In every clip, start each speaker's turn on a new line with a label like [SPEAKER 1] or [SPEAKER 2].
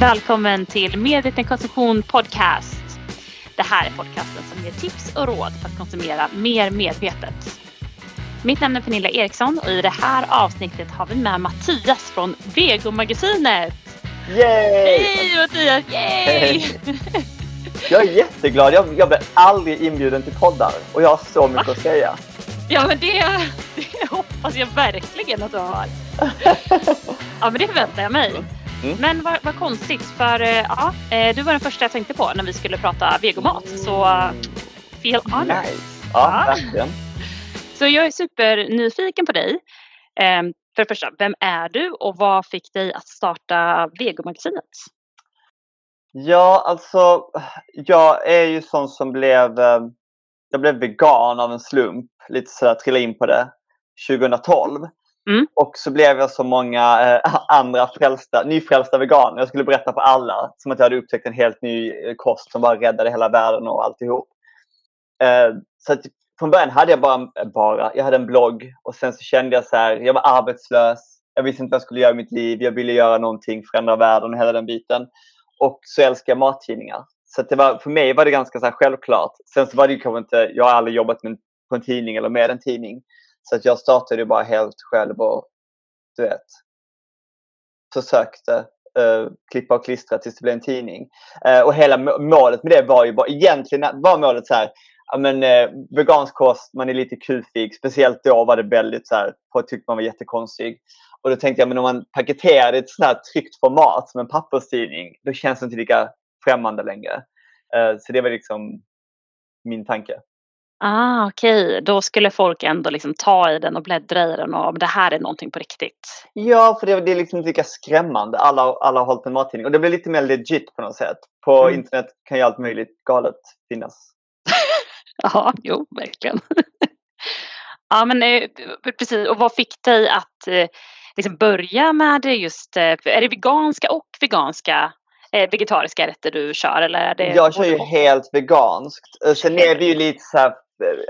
[SPEAKER 1] Välkommen till Medveten konsumtion podcast. Det här är podcasten som ger tips och råd för att konsumera mer medvetet. Mitt namn är Pernilla Eriksson och i det här avsnittet har vi med Mattias från Vegomagasinet.
[SPEAKER 2] Yay!
[SPEAKER 1] Hej Mattias! Yay!
[SPEAKER 2] Jag är jätteglad. Jag, jag blev aldrig inbjuden till poddar och jag har så mycket att säga.
[SPEAKER 1] Ja men det, det hoppas jag verkligen att du har. Ja men det förväntar jag mig.
[SPEAKER 2] Mm.
[SPEAKER 1] Men vad, vad konstigt för eh, ja, eh, du var den första jag tänkte på när vi skulle prata vegomat. Så feel honored.
[SPEAKER 2] Nice. Ja,
[SPEAKER 1] Ja.
[SPEAKER 2] verkligen.
[SPEAKER 1] Så jag är supernyfiken på dig. Eh, för det första, vem är du och vad fick dig att starta Vegomagasinet?
[SPEAKER 2] Ja, alltså jag är ju sån som blev, eh, jag blev vegan av en slump. Lite sådär trillade in på det 2012.
[SPEAKER 1] Mm.
[SPEAKER 2] Och så blev jag som många eh, andra frälsta, nyfrälsta veganer. Jag skulle berätta för alla. Som att jag hade upptäckt en helt ny eh, kost som bara räddade hela världen och alltihop. Eh, så att från början hade jag bara, bara, jag hade en blogg och sen så kände jag så här, jag var arbetslös. Jag visste inte vad jag skulle göra i mitt liv. Jag ville göra någonting, förändra världen och hela den biten. Och så älskar jag mattidningar. Så att det var, för mig var det ganska så här självklart. Sen så var det ju kanske inte, jag har aldrig jobbat med, på en tidning eller med en tidning. Så att jag startade ju bara helt själv och du vet försökte uh, klippa och klistra tills det blev en tidning. Uh, och hela målet med det var ju bara, egentligen var målet så här, ja men eh, vegansk kost, man är lite kufig. Speciellt då var det väldigt så här, folk tyckte man var jättekonstig. Och då tänkte jag, men om man paketerar det i ett sånt här tryckt format som en papperstidning, då känns det inte lika främmande längre. Eh, så det var liksom min tanke.
[SPEAKER 1] Ah, Okej, då skulle folk ändå liksom ta i den och bläddra i den och "Men det här är någonting på riktigt.
[SPEAKER 2] Ja, för det, det är liksom inte lika skrämmande. Alla, alla har hållit en mattidning. Och det blir lite mer legit på något sätt. På
[SPEAKER 1] Mm.
[SPEAKER 2] internet kan ju allt möjligt galet finnas.
[SPEAKER 1] Ja, jo, verkligen. ja, men eh, precis. Och vad fick dig att eh, liksom börja med just, eh, är det veganska och veganska vegetariska rätter du kör eller är det?
[SPEAKER 2] Jag kör ju helt veganskt. Sen är det ju lite så här,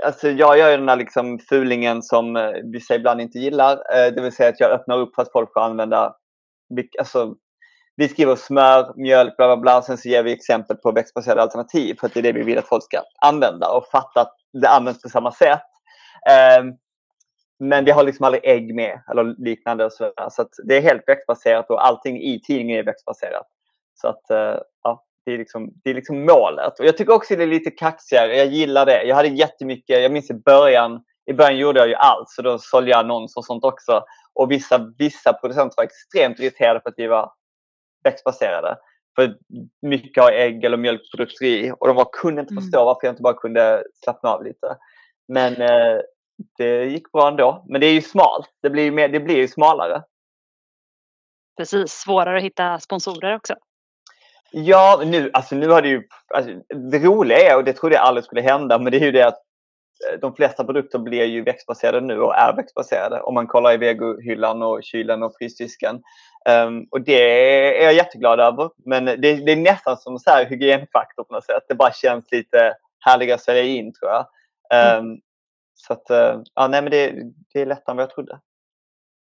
[SPEAKER 2] alltså jag gör ju den här liksom fulingen som eh, vissa ibland inte gillar. Eh, det vill säga att jag öppnar upp för att folk får använda, alltså vi skriver smör, mjölk, bla bla bla. Sen så ger vi exempel på växtbaserade alternativ för att det är det vi vill att folk ska använda och fatta att det används på samma sätt. Ehm, men vi har liksom aldrig ägg med eller liknande. Och så så att det är helt växtbaserat och allting i tidningen är växtbaserat. Så att eh, det är, liksom, det är liksom målet. Och jag tycker också det är lite kaxigare. Jag gillar det. Jag hade jättemycket, jag minns i början, i början gjorde jag ju allt. Så då sålde jag annonser och sånt också. Och vissa, vissa producenter var extremt irriterade för att vi var växtbaserade. För mycket har ägg eller mjölkprodukter i. Och de var, kunde inte
[SPEAKER 1] Mm.
[SPEAKER 2] förstå varför jag inte bara kunde slappna av lite. Men eh, det gick bra ändå. Men det är ju smalt. Det blir ju, mer, det blir ju smalare.
[SPEAKER 1] Precis, svårare att hitta sponsorer också.
[SPEAKER 2] Ja, nu, alltså nu har det ju... Alltså, det roliga är, och det trodde jag aldrig skulle hända, men det är ju det att eh, de flesta produkter blir ju växtbaserade nu och är växtbaserade. Om man kollar i vegohyllan och kylen och frysdisken. Ehm, och det är jag jätteglad över. Men det, det är nästan som så här hygienfaktor på något sätt. Det bara känns lite härligare att sälja in tror jag. Ehm, Så att, eh, ja nej men det, det är lättare än vad jag trodde.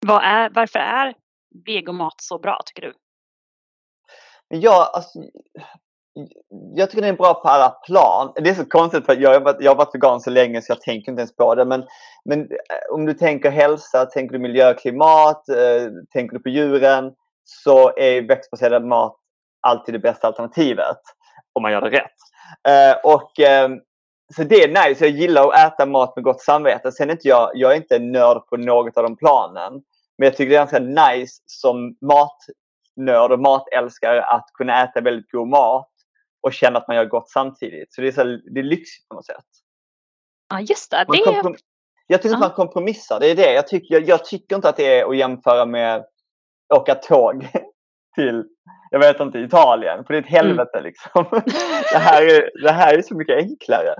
[SPEAKER 1] Vad är, varför är vegomat så bra tycker du?
[SPEAKER 2] Men jag, alltså, jag tycker det är bra på alla plan. Det är så konstigt för jag har varit, jag har varit vegan så länge så jag tänker inte ens på det. Men, men eh, om du tänker hälsa, tänker du miljö, klimat, eh, tänker du på djuren så är växtbaserad mat alltid det bästa alternativet. Om man gör det rätt. Eh, och, eh, så det är nice. Jag gillar att äta mat med gott samvete. Sen är inte jag, jag är inte nörd på något av de planen. Men jag tycker det är ganska nice som mat matnörd och matälskare att kunna äta väldigt god mat och känna att man gör gott samtidigt. Så det är, så, det är lyxigt på något sätt.
[SPEAKER 1] Ja, just det. Det
[SPEAKER 2] jag tycker att man kompromissar. Det är det. Jag tycker, jag, jag tycker inte att det är att jämföra med åka tåg till, jag vet inte, Italien. För det är ett helvete liksom. det, här är, det här är så mycket enklare.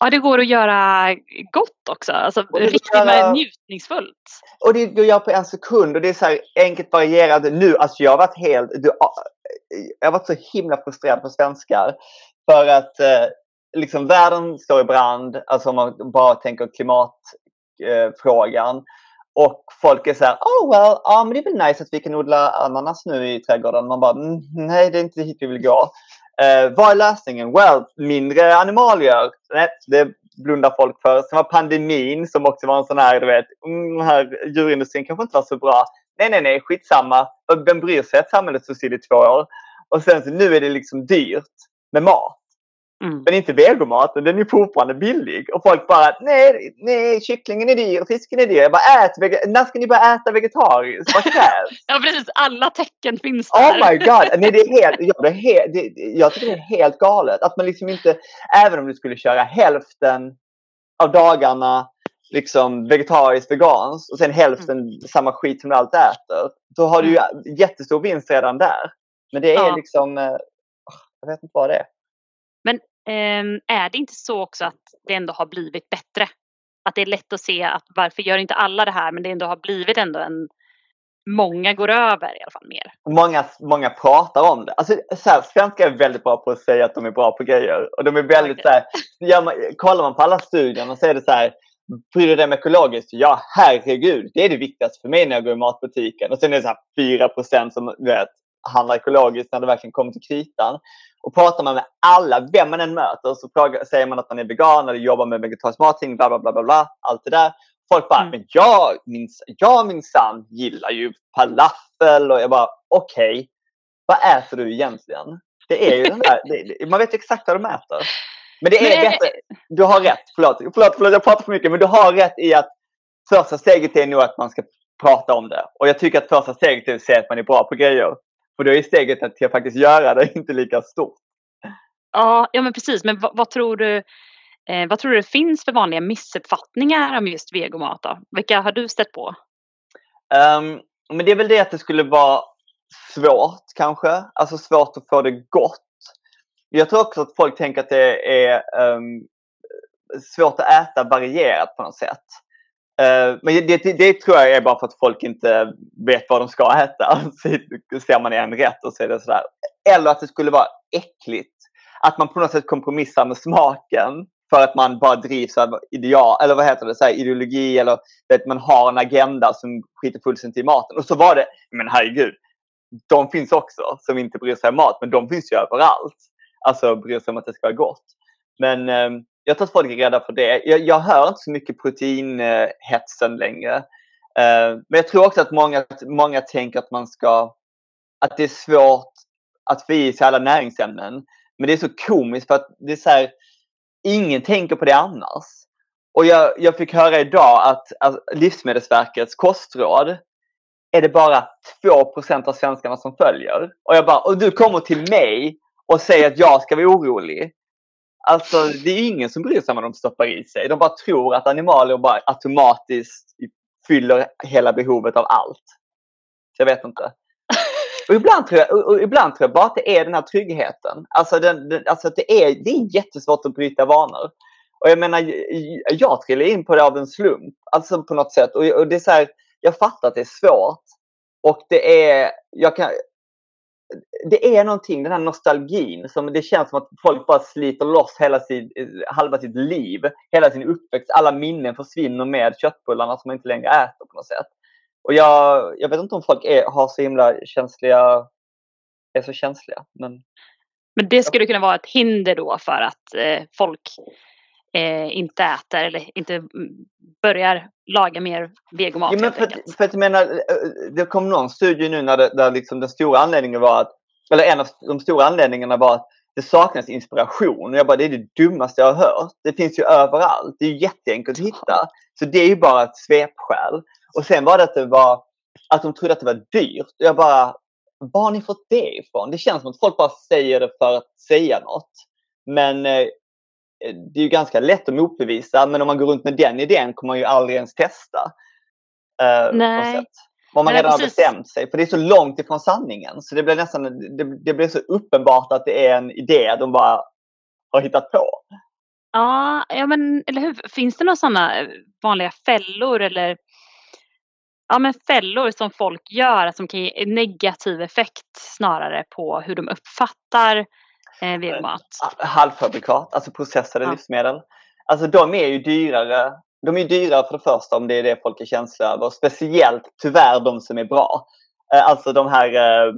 [SPEAKER 1] Ja, det går att göra gott också. Alltså riktigt
[SPEAKER 2] att göra-
[SPEAKER 1] njutningsfullt.
[SPEAKER 2] Och det går jag på en sekund och det är så här enkelt varierat. Nu, alltså jag har varit helt, du, jag har varit så himla frustrerad på svenskar. För att eh, liksom världen står i brand, alltså om man bara tänker klimatfrågan. Eh. Och folk är så här, oh well, ja men det är väl nice att vi kan odla ananas nu i trädgården. Man bara, mm, nej det är inte hit vi vill gå. Eh, vad är lösningen? Well, mindre animalier. Nej, det blundar folk för. Sen var pandemin som också var en sån här, du vet, mm, här djurindustrin kanske inte var så bra. Nej, nej, nej, skitsamma. Vem bryr sig att samhället står still i två år? Och sen så nu är det liksom dyrt med mat. Mm. Men inte vegomaten, den är fortfarande billig. Och folk bara, nej, nej, kycklingen är dyr, fisken är dyr. Jag bara, ät, när ska ni börja äta vegetariskt? Vad krävs?
[SPEAKER 1] ja, precis. Alla tecken finns
[SPEAKER 2] där. Oh my god! Nej, det är helt, ja, det är helt, det, jag tycker det är helt galet. Att man liksom inte, även om du skulle köra hälften av dagarna liksom vegetariskt, veganskt och sen hälften mm. samma skit som du alltid äter. Då har du ju mm. jättestor vinst redan där. Men det är ja. liksom, eh, jag vet inte vad det är.
[SPEAKER 1] Men är det inte så också att det ändå har blivit bättre? Att det är lätt att se att varför gör inte alla det här men det ändå har blivit ändå en Många går över i alla fall mer.
[SPEAKER 2] Många, många pratar om det. Alltså, så här, svenskar är väldigt bra på att säga att de är bra på grejer. Och de är väldigt okay. så här, ja, man, kollar man på alla studierna så är det så här Bryr du dig om ekologiskt? Ja, herregud. Det är det viktigaste för mig när jag går i matbutiken. Och sen är det så här 4 som vet, handlar ekologiskt när det verkligen kommer till kritan. Och pratar man med alla, vem man än möter, så frågar, säger man att man är vegan eller jobbar med vegetarisk mathållning, bla, bla bla bla bla, allt det där. Folk bara, mm. men jag, minns, jag minsann gillar ju falafel och jag bara, okej, okay, vad äter du egentligen? Det är ju den där, det, man vet exakt vad de äter. Men det är men, bättre, du har rätt, förlåt, förlåt, förlåt, jag pratar för mycket, men du har rätt i att första steget är nog att man ska prata om det. Och jag tycker att första steget är att säga att man är bra på grejer. Och då är steget att faktiskt göra det inte lika stort.
[SPEAKER 1] Ja, ja men precis. Men vad, vad tror du eh, vad tror du det finns för vanliga missuppfattningar om just vegomat? Då? Vilka har du stött på?
[SPEAKER 2] Um, men det är väl det att det skulle vara svårt kanske. Alltså svårt att få det gott. Jag tror också att folk tänker att det är um, svårt att äta varierat på något sätt. Eh, men det, det, det, tror jag är bara för att folk inte vet vad de ska äta. Så ser man en rätt och så är det sådär. Eller att det skulle vara äckligt. Att man på något sätt kompromissar med smaken för att man bara drivs av ideal, eller vad heter det, så här, ideologi eller att man har en agenda som skiter fullständigt i maten. Och så var det, men herregud, de finns också som inte bryr sig om mat, men de finns ju överallt. Alltså bryr sig om att det ska vara gott. Men ehm, jag tror att folk är rädda för det. Jag, jag hör inte så mycket proteinhetsen längre. Eh, men jag tror också att många, många tänker att man ska, att det är svårt att få i sig alla näringsämnen. Men det är så komiskt för att det är så här, ingen tänker på det annars. Och jag, jag fick höra idag att, att Livsmedelsverkets kostråd är det bara 2% av svenskarna som följer. Och jag bara, och du kommer till mig och säger att jag ska vara orolig. Alltså det är ingen som bryr sig om vad de stoppar i sig. De bara tror att animalier bara automatiskt fyller hela behovet av allt. Så jag vet inte. Och ibland tror jag, och ibland tror jag bara att det är den här tryggheten. Alltså, den, den, alltså det, är, det är jättesvårt att bryta vanor. Och jag menar, jag trillade in på det av en slump. Alltså på något sätt. Och, och det är så här, jag fattar att det är svårt. Och det är, jag kan, det är någonting, den här nostalgin, som det känns som att folk bara sliter loss hela sin, halva sitt liv, hela sin uppväxt, alla minnen försvinner med köttbullarna som man inte längre äter på något sätt. Och jag, jag vet inte om folk är, har så himla känsliga, är så känsliga. Men,
[SPEAKER 1] men det skulle kunna vara ett hinder då för att eh, folk eh, inte äter eller inte börjar laga mer vegomat.
[SPEAKER 2] Ja, men för, att, för att jag menar, eh, det kom någon studie nu när det, där liksom den stora anledningen var att, eller en av de stora anledningarna var att det saknas inspiration. Och jag bara, det är det dummaste jag har hört. Det finns ju överallt. Det är ju jätteenkelt att hitta. Så det är ju bara ett svepskäl. Och sen var det att det var att de trodde att det var dyrt. Och jag bara, var har ni fått det ifrån? Det känns som att folk bara säger det för att säga något. Men eh, det är ju ganska lätt att motbevisa. Men om man går runt med den idén kommer man ju aldrig ens testa.
[SPEAKER 1] Eh, Nej.
[SPEAKER 2] Om man redan har bestämt sig. För det är så långt ifrån sanningen. Så det blir nästan det, det blir så uppenbart att det är en idé de bara har hittat på.
[SPEAKER 1] Ja, ja men eller hur. Finns det några sådana vanliga fällor eller ja, men fällor som folk gör som kan ge negativ effekt snarare på hur de uppfattar eh, vegomat?
[SPEAKER 2] Halvfabrikat, alltså processade ja. livsmedel. Alltså de är ju dyrare de är dyrare för det första om det är det folk är känsliga över. Speciellt tyvärr de som är bra. Eh, alltså de här, eh,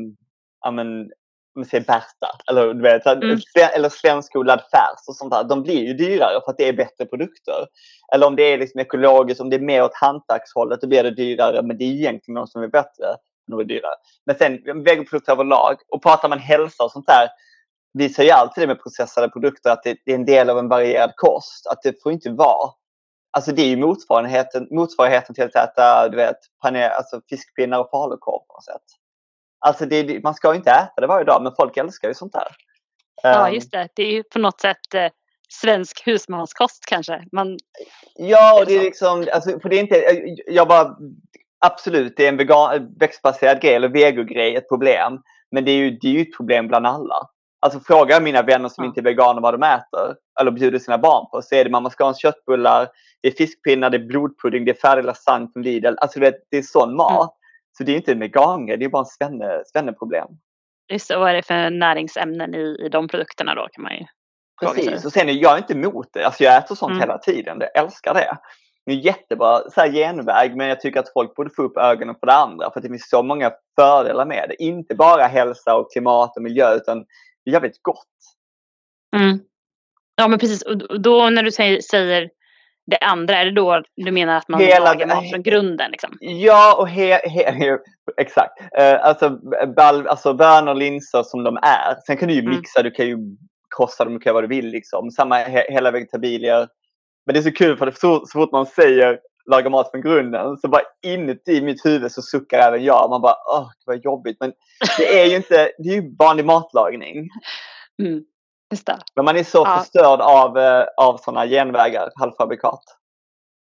[SPEAKER 2] ja men, om säger Berta, eller du vet, mm. eller svenskodlad färs och sånt där. De blir ju dyrare för att det är bättre produkter. Eller om det är liksom ekologiskt, om det är mer åt hantverkshållet, då blir det dyrare. Men det är egentligen de som är bättre, är dyrare. Men sen vegoprodukter överlag. Och pratar man hälsa och sånt där, visar ju alltid det med processade produkter att det, är en del av en varierad kost. Att det får inte vara Alltså det är ju motsvarigheten, motsvarigheten till att äta du vet, paner, alltså fiskpinnar och falukorv på något sätt. Alltså det, man ska inte äta det varje dag men folk älskar ju sånt där.
[SPEAKER 1] Ja ehm. just det, det är ju på något sätt eh, svensk husmanskost kanske. Man...
[SPEAKER 2] Ja, och det är liksom, alltså, för det är inte, jag bara, absolut det är en vegan, växtbaserad grej eller vegogrej ett problem. Men det är ju, det är ju ett problem bland alla. Alltså fråga mina vänner som inte är veganer vad de äter eller bjuder sina barn på så är det mamma Scans köttbullar, det är fiskpinnar, det är blodpudding, det är färdig lasagne från Lidl. Alltså vet, det är sån mat. Mm. Så det är inte en veganger, det är bara en svenne, svenneproblem.
[SPEAKER 1] Just det, vad är det för näringsämnen i, i de produkterna då kan man ju
[SPEAKER 2] Precis, och sen är jag inte emot det. Alltså jag äter sånt mm. hela tiden, jag älskar det. Det är jättebra så här, genväg men jag tycker att folk borde få upp ögonen på det andra för att det finns så många fördelar med det. Inte bara hälsa och klimat och miljö utan jävligt gott.
[SPEAKER 1] Mm. Ja men precis, och då när du säger, säger det andra, är det då du menar att man Hela, lagar mat från grunden? Liksom?
[SPEAKER 2] Ja, och he, he, exakt. Uh, alltså, bal, alltså bönor, linser som de är. Sen kan du ju mm. mixa, mm. du kan ju krossa dem, du kan göra vad du vill. Liksom. Samma he, hela vegetabilier. Men det är så kul för det så, så fort man säger laga mat från grunden så bara inuti mitt huvud så suckar även jag. Man bara åh, det var jobbigt. Men det är ju inte, det är ju vanlig matlagning.
[SPEAKER 1] Mm.
[SPEAKER 2] Men man är så ja. förstörd av, eh, av sådana genvägar, halvfabrikat.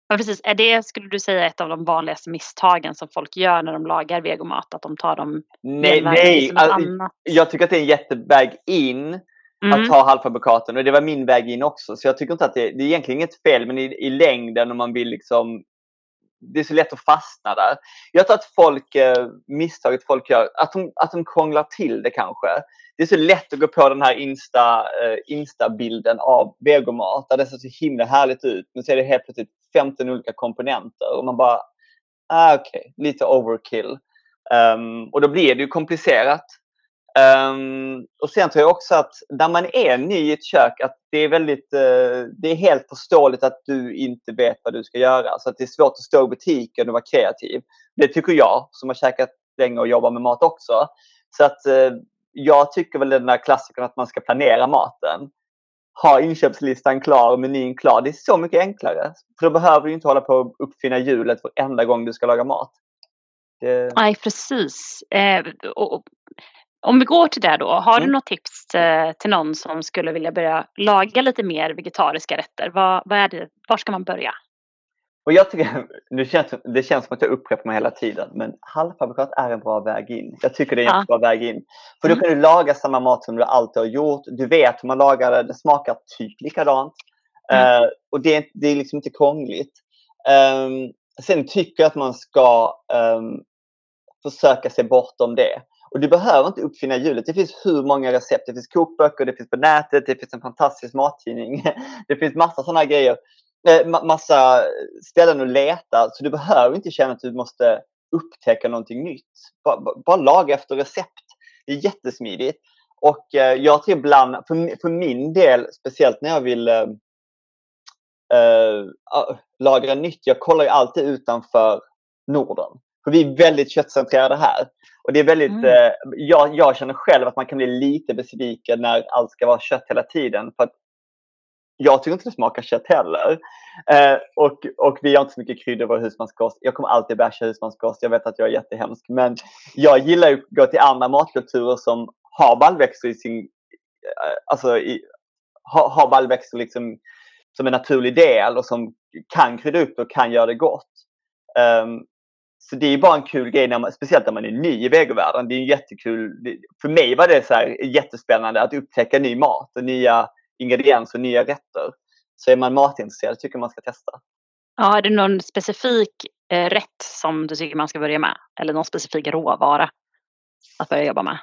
[SPEAKER 1] Ja, precis. Är det, skulle du säga, ett av de vanligaste misstagen som folk gör när de lagar vegomat? Att de tar dem
[SPEAKER 2] Nej, nej. Alltså, jag tycker att det är en jätteväg in mm. att ta halvfabrikaten och det var min väg in också. Så jag tycker inte att det, det är egentligen inget fel men i, i längden om man vill liksom det är så lätt att fastna där. Jag tror att folk, eh, misstaget folk gör, att de, att de krånglar till det kanske. Det är så lätt att gå på den här Insta, eh, Insta-bilden av vegomat där det ser så himla härligt ut. Men så är det helt plötsligt 15 olika komponenter och man bara, ah, okej, okay, lite overkill. Um, och då blir det ju komplicerat. Um, och sen tror jag också att när man är ny i ett kök att det är väldigt, uh, det är helt förståeligt att du inte vet vad du ska göra. Så att det är svårt att stå i butiken och vara kreativ. Det tycker jag som har käkat länge och jobbar med mat också. Så att uh, jag tycker väl den där klassikern att man ska planera maten. Ha inköpslistan klar och menyn klar. Det är så mycket enklare. För då behöver du inte hålla på att uppfinna hjulet varenda gång du ska laga mat.
[SPEAKER 1] Det... Nej, precis. Eh, och, om vi går till det då, har mm. du något tips eh, till någon som skulle vilja börja laga lite mer vegetariska rätter? Vad, vad är det, var ska man börja?
[SPEAKER 2] Och jag tycker, det, känns, det känns som att jag upprepar mig hela tiden, men halvfabrikat är en bra väg in. Jag tycker det är en ja. bra väg in. För mm. då kan du laga samma mat som du alltid har gjort. Du vet hur man lagar det, det smakar typ likadant. Mm. Uh, och det, det är liksom inte krångligt. Um, sen tycker jag att man ska um, försöka se bortom det. Och du behöver inte uppfinna hjulet. Det finns hur många recept. Det finns kokböcker, det finns på nätet, det finns en fantastisk mattidning. Det finns massa sådana grejer. Eh, massa ställen att leta. Så du behöver inte känna att du måste upptäcka någonting nytt. Bara, bara laga efter recept. Det är jättesmidigt. Och eh, jag tror ibland, för, för min del, speciellt när jag vill äh, lagra nytt. Jag kollar ju alltid utanför Norden. För vi är väldigt köttcentrerade här. Och det är väldigt, mm. eh, jag, jag känner själv att man kan bli lite besviken när allt ska vara kött hela tiden. För jag tycker inte det smakar kött heller. Eh, och, och vi har inte så mycket kryddor i vår husmanskost. Jag kommer alltid basha husmanskost. Jag vet att jag är jättehemsk. Men jag gillar att gå till andra matkulturer som har baljväxter i sin... Eh, alltså i, ha, har baljväxter liksom som en naturlig del och som kan krydda upp och kan göra det gott. Um, så det är bara en kul grej, när man, speciellt när man är ny i vegovärlden. Det är jättekul. För mig var det så här jättespännande att upptäcka ny mat och nya ingredienser och nya rätter. Så är man matintresserad tycker jag man ska testa.
[SPEAKER 1] Ja, är det någon specifik eh, rätt som du tycker man ska börja med? Eller någon specifik råvara att börja jobba med?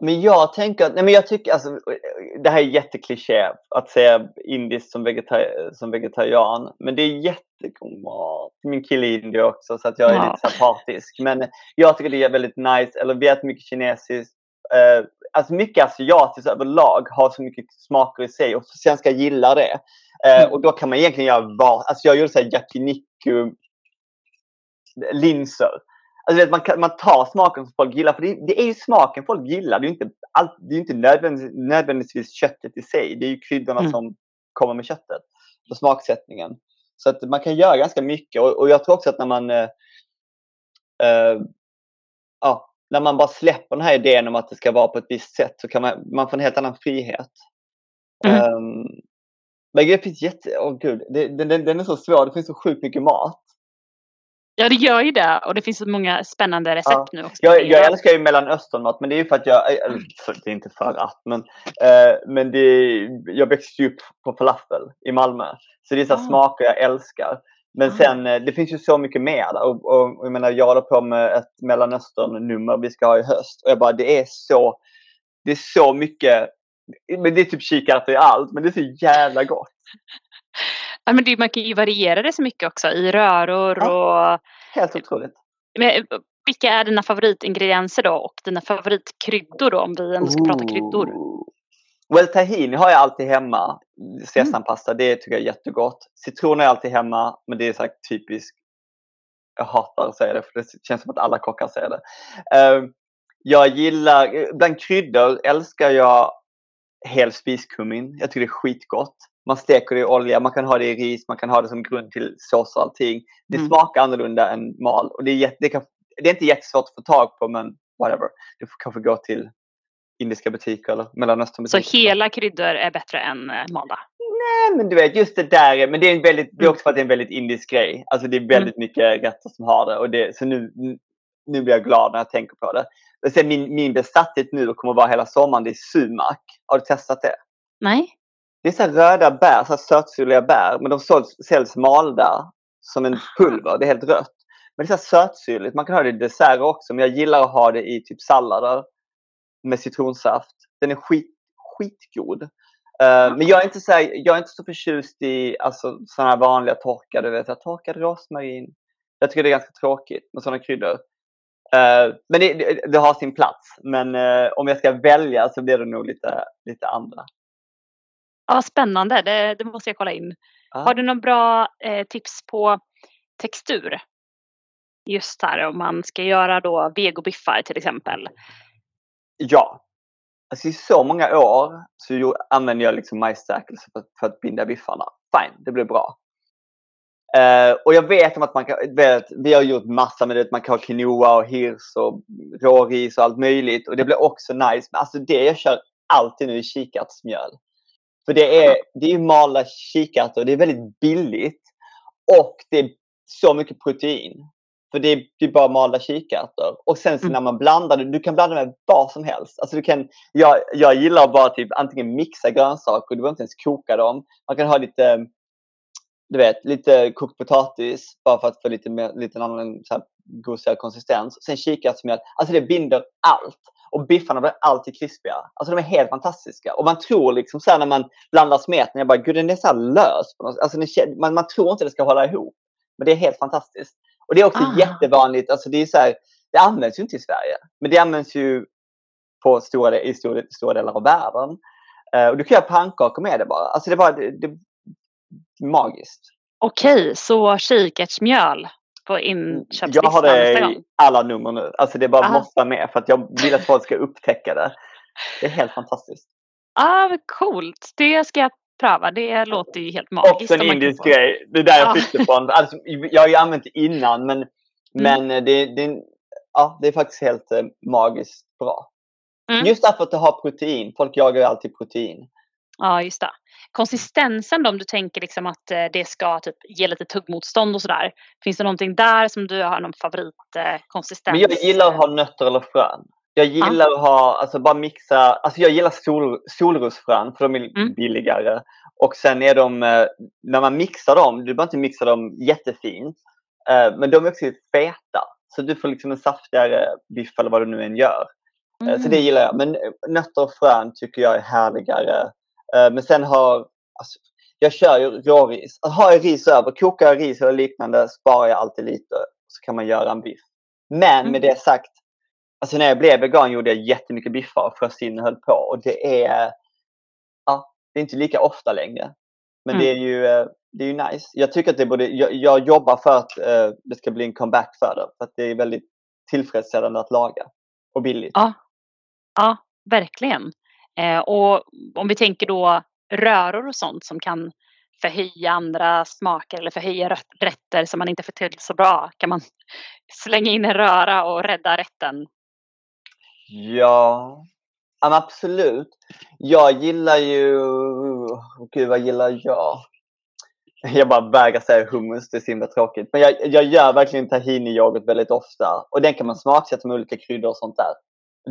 [SPEAKER 2] Men jag tänker, nej men jag tycker, alltså, det här är jättekliché att säga indiskt som, vegetari som vegetarian. Men det är jättegod mat. Min kille är indier också så att jag är ja. lite så partisk. Men jag tycker det är väldigt nice. Eller vi äter mycket kinesiskt. Uh, alltså mycket asiatiskt överlag har så mycket smaker i sig och svenskar gillar det. Uh, mm. Och då kan man egentligen göra vad, alltså jag gjorde såhär yakiniku linser. Alltså, man, kan, man tar smaken som folk gillar, för det, det är ju smaken folk gillar. Det är ju inte, all, det är inte nödvändigtvis, nödvändigtvis köttet i sig. Det är ju kryddorna mm. som kommer med köttet och smaksättningen. Så att man kan göra ganska mycket och, och jag tror också att när man äh, äh, ja, när man bara släpper den här idén om att det ska vara på ett visst sätt så kan man, man få en helt annan frihet. Mm. Um, men det finns jätte... Åh oh gud, det, den, den är så svår. Det finns så sjukt mycket mat.
[SPEAKER 1] Ja, det gör ju det. Och det finns så många spännande recept ja. nu också.
[SPEAKER 2] Jag, jag älskar ju mellanösternmat, men det är ju för att jag... Eller, det är inte för att, men, eh, men det, jag växte ju upp på falafel i Malmö. Så det är så ah. smaker jag älskar. Men ah. sen, eh, det finns ju så mycket mer. Och, och, och jag menar, jag håller på med ett mellanöstern-nummer vi ska ha i höst. Och jag bara, det är så... Det är så mycket... Men det är typ kikärtor i allt, men det är så jävla gott.
[SPEAKER 1] Ja, men det, man kan ju variera det så mycket också i röror ja, och...
[SPEAKER 2] Helt otroligt.
[SPEAKER 1] Men, vilka är dina favoritingredienser då och dina favoritkryddor då om vi ändå ska Ooh. prata kryddor?
[SPEAKER 2] Well, tahini har jag alltid hemma. Sesampasta, mm. det tycker jag är jättegott. Citron är alltid hemma, men det är så typiskt. Jag hatar att säga det, för det känns som att alla kockar säger det. Uh, jag gillar, bland kryddor älskar jag hel spiskummin. Jag tycker det är skitgott. Man steker det i olja, man kan ha det i ris, man kan ha det som grund till sås och allting. Det mm. smakar annorlunda än mal. Och det, är det, kan, det är inte jättesvårt att få tag på men whatever. Du får kanske gå till indiska butiker eller mellanösternbutiker.
[SPEAKER 1] Så hela kryddor är bättre än eh, malda?
[SPEAKER 2] Nej, men du vet just det där. Men det är, en väldigt, det är också för att det är en väldigt indisk grej. Alltså det är väldigt mm. mycket rätter som har det. Och det så nu, nu blir jag glad när jag tänker på det. Och sen min, min besatthet nu kommer att vara hela sommaren, det är sumak. Har du testat det?
[SPEAKER 1] Nej.
[SPEAKER 2] Det är så röda bär, så sötsyrliga bär. Men de såls, säljs malda som en pulver. Det är helt rött. Men det är så sötsyrligt. Man kan ha det i desserter också. Men jag gillar att ha det i typ sallader med citronsaft. Den är skit, skitgod. Uh, men jag är, inte så här, jag är inte så förtjust i alltså, sådana här vanliga torkade, vet torkad rosmarin. Jag tycker det är ganska tråkigt med sådana kryddor. Uh, men det, det, det, har sin plats. Men uh, om jag ska välja så blir det nog lite, lite andra.
[SPEAKER 1] Ja, spännande. Det, det måste jag kolla in. Ah. Har du några bra eh, tips på textur? Just här om man ska göra då vegobiffar till exempel.
[SPEAKER 2] Ja. Alltså i så många år så använder jag liksom majsstärkelse för, för, att binda biffarna. Fine, det blir bra. Uh, och jag vet om att man kan, vet, vi har gjort massa med det, man kan ha quinoa och hirs och råris och allt möjligt. Och det blir också nice. Men alltså det jag kör alltid nu är kikärtsmjöl. För det är, det är malda kikärtor, det är väldigt billigt och det är så mycket protein. För det är, det är bara malda kikärtor. Och sen så mm. när man blandar det, du kan blanda med vad som helst. Alltså du kan, jag, jag gillar att bara typ antingen mixa grönsaker, du behöver inte ens koka dem. Man kan ha lite, du vet, lite kokt potatis bara för att få lite, mer, lite annan så här, gosigare konsistens. Sen kikärtsmjöl. Alltså det binder allt. Och biffarna blir alltid krispiga. Alltså de är helt fantastiska. Och man tror liksom så när man blandar smeten, jag bara gud den är så lös. Alltså, man, man tror inte det ska hålla ihop. Men det är helt fantastiskt. Och det är också ah. jättevanligt. Alltså det, är så här, det används ju inte i Sverige. Men det används ju på stora, i stora, stora delar av världen. Uh, och du kan göra pannkakor med det bara. Alltså det är bara det, det magiskt.
[SPEAKER 1] Okej, så kikärtsmjöl på inköpslistan
[SPEAKER 2] Jag har det i alla nummer nu. Alltså det bara Aha. måste med för att jag vill att folk ska upptäcka det. Det är helt fantastiskt.
[SPEAKER 1] Ah, coolt. Det ska jag pröva. Det låter ju helt magiskt.
[SPEAKER 2] Också en indisk grej. Det är där jag fick det från. Alltså, jag har ju använt det innan men, mm. men det, det, ja, det är faktiskt helt eh, magiskt bra. Mm. Just därför att det har protein. Folk jagar ju alltid protein.
[SPEAKER 1] Ja, just det. Konsistensen då, om du tänker liksom att eh, det ska typ ge lite tuggmotstånd och sådär. Finns det någonting där som du har någon favoritkonsistens?
[SPEAKER 2] Men jag gillar att ha nötter eller frön. Jag gillar ah. att ha, alltså bara mixa, alltså jag gillar sol, solrosfrön för de är mm. billigare. Och sen är de, eh, när man mixar dem, du behöver inte mixa dem jättefint, eh, men de är också feta. Så du får liksom en saftigare biff eller vad du nu än gör. Mm. Så det gillar jag. Men nötter och frön tycker jag är härligare. Men sen har, alltså, jag kör ju råris. Har jag ris över, kokar jag ris eller liknande sparar jag alltid lite. Så kan man göra en biff. Men med mm. det sagt, alltså när jag blev vegan gjorde jag jättemycket biffar för sin höll på. Och det är, ja, det är inte lika ofta längre. Men mm. det är ju det är ju nice. Jag tycker att det borde, jag, jag jobbar för att uh, det ska bli en comeback för det. För att det är väldigt tillfredsställande att laga. Och billigt.
[SPEAKER 1] Ja, ja verkligen. Eh, och om vi tänker då röror och sånt som kan förhöja andra smaker eller förhöja rätter som man inte får till så bra. Kan man slänga in en röra och rädda rätten?
[SPEAKER 2] Ja, absolut. Jag gillar ju... Gud, vad gillar jag? Jag bara vägrar säga hummus, det är så himla tråkigt. Men jag, jag gör verkligen tahini-yoghurt väldigt ofta. Och den kan man smaksätta med olika kryddor och sånt där.